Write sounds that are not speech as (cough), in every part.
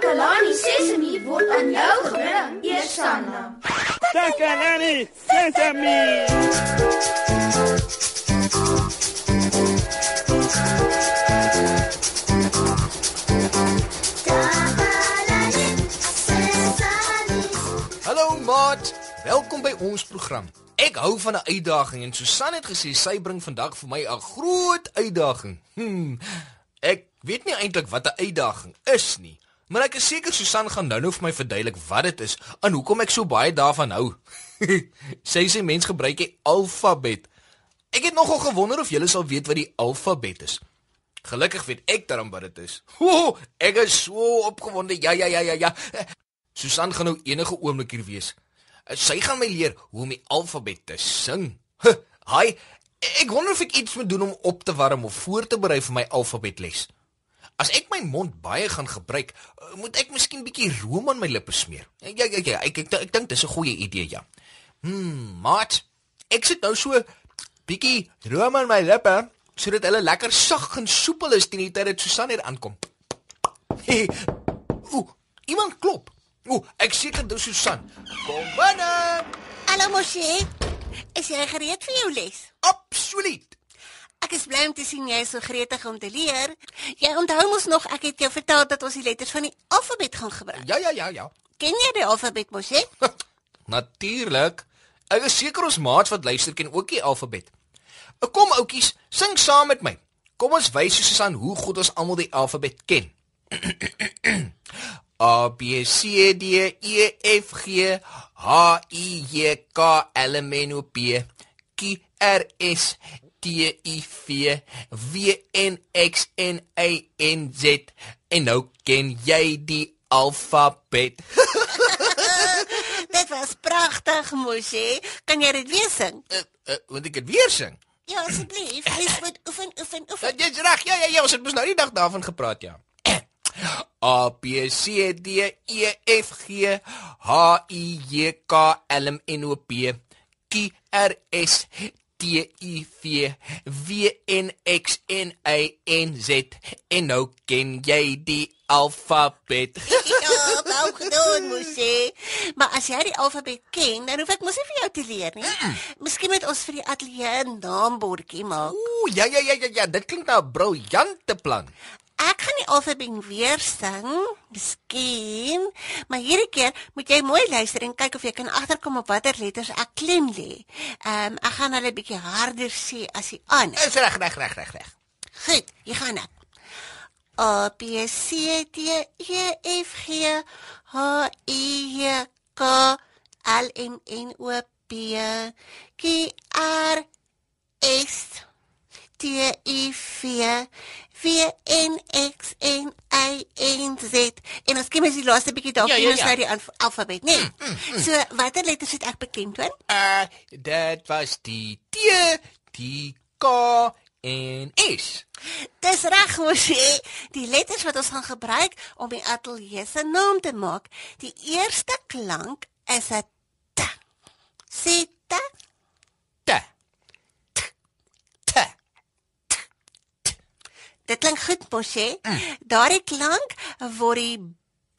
Takalani Sesemi word aan jou gebring, Eersanna. Takalani Sesame. Hallo maat, welkom by ons program. Ek hou van 'n uitdaging en Susan het gesê sy bring vandag vir my 'n groot uitdaging. Hmm. Ek weet nie eintlik wat 'n uitdaging is nie, maar ek is seker Susan gaan nou-nou vir my verduidelik wat dit is en hoekom ek so baie daarvan hou. (laughs) sy sê mens gebruik die alfabet. Ek het nogal gewonder of julle sal weet wat die alfabet is. Gelukkig weet ek daarom wat dit is. (laughs) Ho, ek is so opgewonde. Ja ja ja ja ja. Susan gaan nou enige oomblik hier wees. Sy gaan my leer hoe om die alfabet te sing. (laughs) Hi. Ek wonder of ek iets moet doen om op te warm of voor te berei vir my alfabetles. As ek my mond baie gaan gebruik, eh, moet ek miskien bietjie room aan my lippe smeer. Ja ja ja, ek ek, ek, ek dink dis 'n goeie idee ja. Hmm, maat. Ek sit nou so bietjie room aan my lippe sodat hulle lekker sag en soepel is teen die tyd dat Susan hier aankom. Hey. Ooh, iemand klop. Ooh, ek seker dis Susan. Kom binne. Hallo Moshe. Is jy gereed vir jou les? Absoluut. Ek is bly om te sien jy is so gretig om te leer. Jy onthou mos nog ek het jou vertel dat ons die letters van die alfabet gaan gebruik. Ja ja ja ja. Ken jy die alfabet Moshe? (laughs) Natuurlik. Ek is seker ons maats wat luister ken ook die alfabet. Kom oudjies, sing saam met my. Kom ons wys Susan hoe goed ons almal die alfabet ken. (clears throat) A B C D E F G H I J K L M N O P Q R S T U V W N X N A N Z en nou ken jy die alfabet. (laughs) dit was pragtig Moshe. Kan jy dit weer sing? uh, uh, moet ek dit weer sing? Ja, asseblief. Jy moet oefen, oefen, oefen. Jy's reg. Ja ja ja, ons het mos nou die dag daarvan gepraat ja. (clears throat) A B C D E F G H I J K L M N O P Q R S T U V W N X N A N Z en nou ken jy die alfabet. (laughs) Ja, nou gedoen Moshe. Maar as jy die alfabet ken, dan hoef ek mos nie vir jou te leer nie. Miskien moet ons vir die ateljee 'n naambordjie maak. Ooh, ja ja ja ja ja, dit klink na 'n briljante plan. Ek gaan die alfabet weer sing, miskien, maar hierdie keer moet jy mooi luister en kyk of jy kan agterkom op watter letters ek klem lê. Ehm um, ek gaan hulle bietjie harder sê as die ander. Is reg reg reg reg reg. Goed, hier gaan ek. A B C D E F G H I J K L M N O P Q R S T U V W N X N A N Z en ons kom as die laaste bietjie dalk Ja, ja, ja, ja. die alf- alfabet, né? Nee. So watter letters het ek bekend hoor? Uh dit was die T, die K en S. Dis reg mos hè. Die letters wat ons gaan gebruik om die ateljee se naam te maak. Die eerste klank is 'n t. Sê. T. T. Dit klink goed mos hè. Daardie klank word die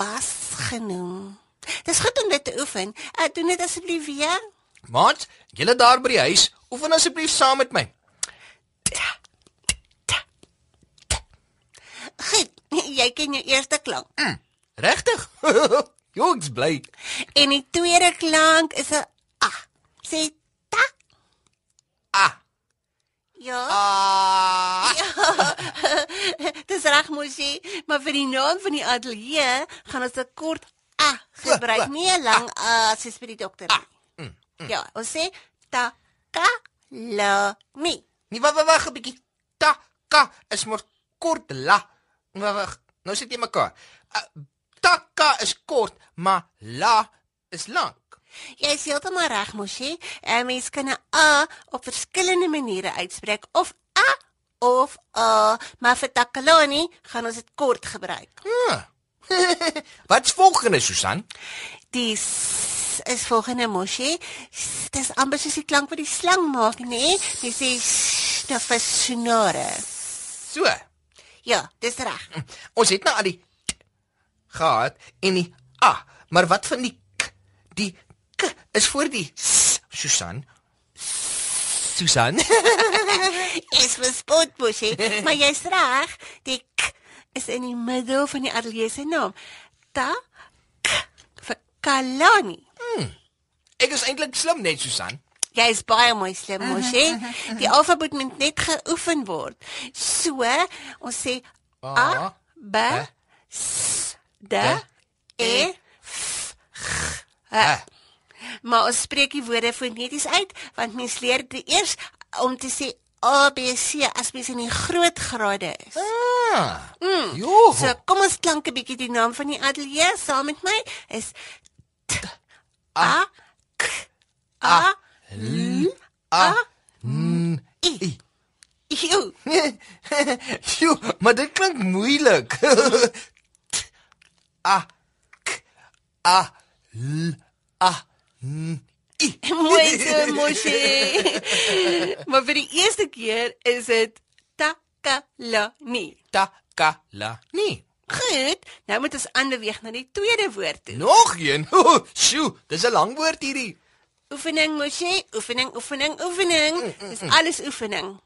bas genoem. Dis goed om dit te oefen. Uh, doen dit asseblief weer. Maat, julle daar by die huis, oefen asseblief saam met my. Goed. (laughs) Jy ken jou eerste klank. Regtig? (laughs) Jo, ek's bly. En die tweede klank is 'n a. Sê ta. Ah. Ja. Ah. (laughs) Dis reg mosie, maar vir die naam van die ateljee gaan ons 'n kort a gebruik, nie 'n lang a soos by die dokter nie. Ja, ons sê ta ka la mi. Nee, wag, wag, wag 'n bietjie. Ta ka is mos kort la. Wag, wag. Nou sit jy mekaar. Uh, ta ka is kort, maar la is lank. Jy is heeltemal reg mosie. 'n Mens kan 'n a op verskillende maniere uitspreek of a of a, maar vir takalani gaan ons dit kort gebruik. (laughs) Ah. Wat's volgende, Susan? Die s is volgende mosie. Dis amper soos die klank wat die slang maak, nê? Nee? Jy sê s nou vir snore. So. Ja, dis reg. Ons het nou al die gehad en die a, maar wat van die k? Die is voor die Susan. Susan. (laughs) Is verspot mosie, maar jy's reg. Die k is in die middel van die ateljee se naam. Ta k vir Kalani. Ek is eintlik slim net Susan. Jy is baie mooi slim, mosie. Die alfabet moet net geoefen word. So, ons sê A, B, S, D, E, F, G, H. Maar ons spreek die woorde foneties uit want mens leer dit eers om te sê A B C as mens in die groot grade is. Ah. Mm. Jo. So kom ons klank 'n bietjie die naam van die ateljee saam met my is T A K A L A Mm. I. Jo, Jo, (laughs) maar dit klink moeilik. (laughs) T, A k A L A I. mooi so mosie. maar vir die eerste keer is dit Takalani. Takalani. Goed, nou moet ons aanbeweeg na die tweede woord toe. Nog een. (laughs) Sjoe, dis 'n lang woord hierdie. Oefening mosie, oefening, oefening, oefening. Dis alles oefening.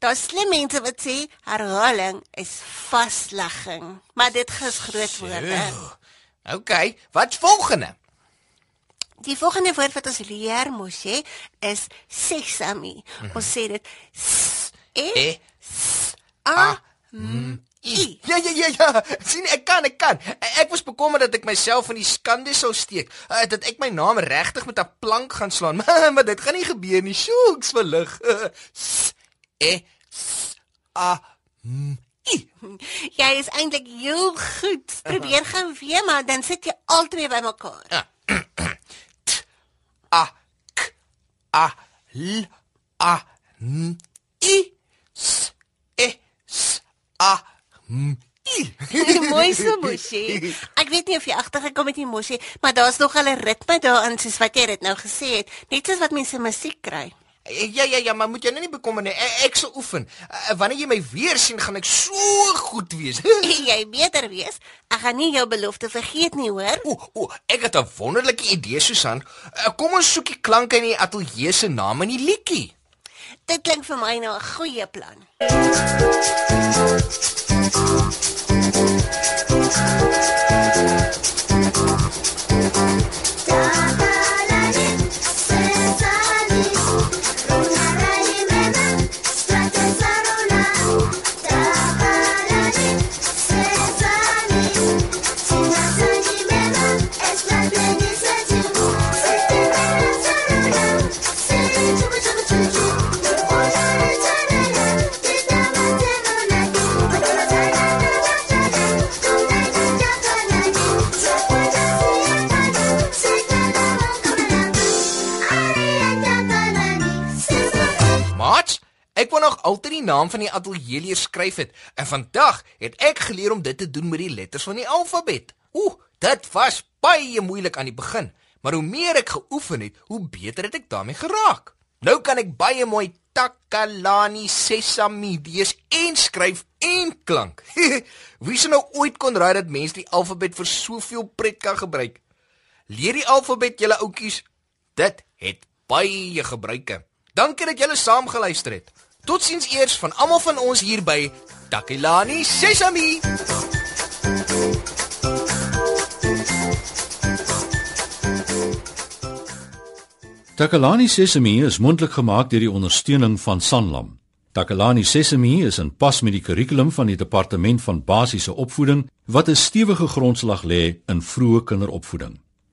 Daar's slim mense wat sê herhaling is vaslegging, maar dit is groot woorde. OK, wat's volgende? Die volgende woord wat ons leer mosie is sesame. Ons sê dit s e E a m i. Ja ja ja ja. (laughs) sien ek kan ek kan. Ek was bekommerd dat ek myself in die skande sou steek. Uh, dat ek my naam regtig met 'n plank gaan slaan. (laughs) Maar, dit gaan nie gebeur nie. Sjoe, ek's verlig. (laughs) S E S A M I. Jy is eintlik heel goed. Probeer gou weer maar dan sit jy albei bymekaar. A K A L A N I S E S A M I. (laughs) Mooi so (laughs) mosie. Ek weet nie of jy agtergekom het nie mosie, maar daar's nog 'n ritme daarin soos wat jy dit nou gesê het, net soos wat mense musiek kry. Ja ja ja, maar moet jy nou nie bekommer nie. Ek, ek sal oefen. Uh, wanneer jy my weer sien, gaan ek so goed wees. (laughs) jy beter wees. Ek gaan nie jou belofte vergeet nie, hoor? Ooh, ooh, ek het 'n wonderlike idee, Susan. Kom ons soek die klanke in die ateljee se naam in die liedjie. Dit klink vir my nou 'n goeie plan. Takalani, ek wou nog altyd die naam van die ateljee leer skryf het en vandag het ek geleer om dit te doen met die letters van die alfabet. Ooh, dit was baie moeilik aan die begin, maar hoe meer ek geoefen het, hoe beter het ek daarmee geraak. Nou kan ek baie mooi Takalani Sesame lees en skryf en klank. (laughs) Wie sou nou ooit kon raai dat mense die alfabet vir soveel pret kan gebruik? Leer die alfabet julle oudjies. Dit het baie gebruike. Dankie dat julle saam geluister het. Totsiens eers van almal van ons hier by Takalani Sesame. Takalani Sesame is mondelik gemaak deur die ondersteuning van Sanlam. Takalani Sesame is in pas met die kurrikulum van die Departement van Basiese Opvoeding wat 'n stewige grondslag lê in vroeë kinderopvoeding.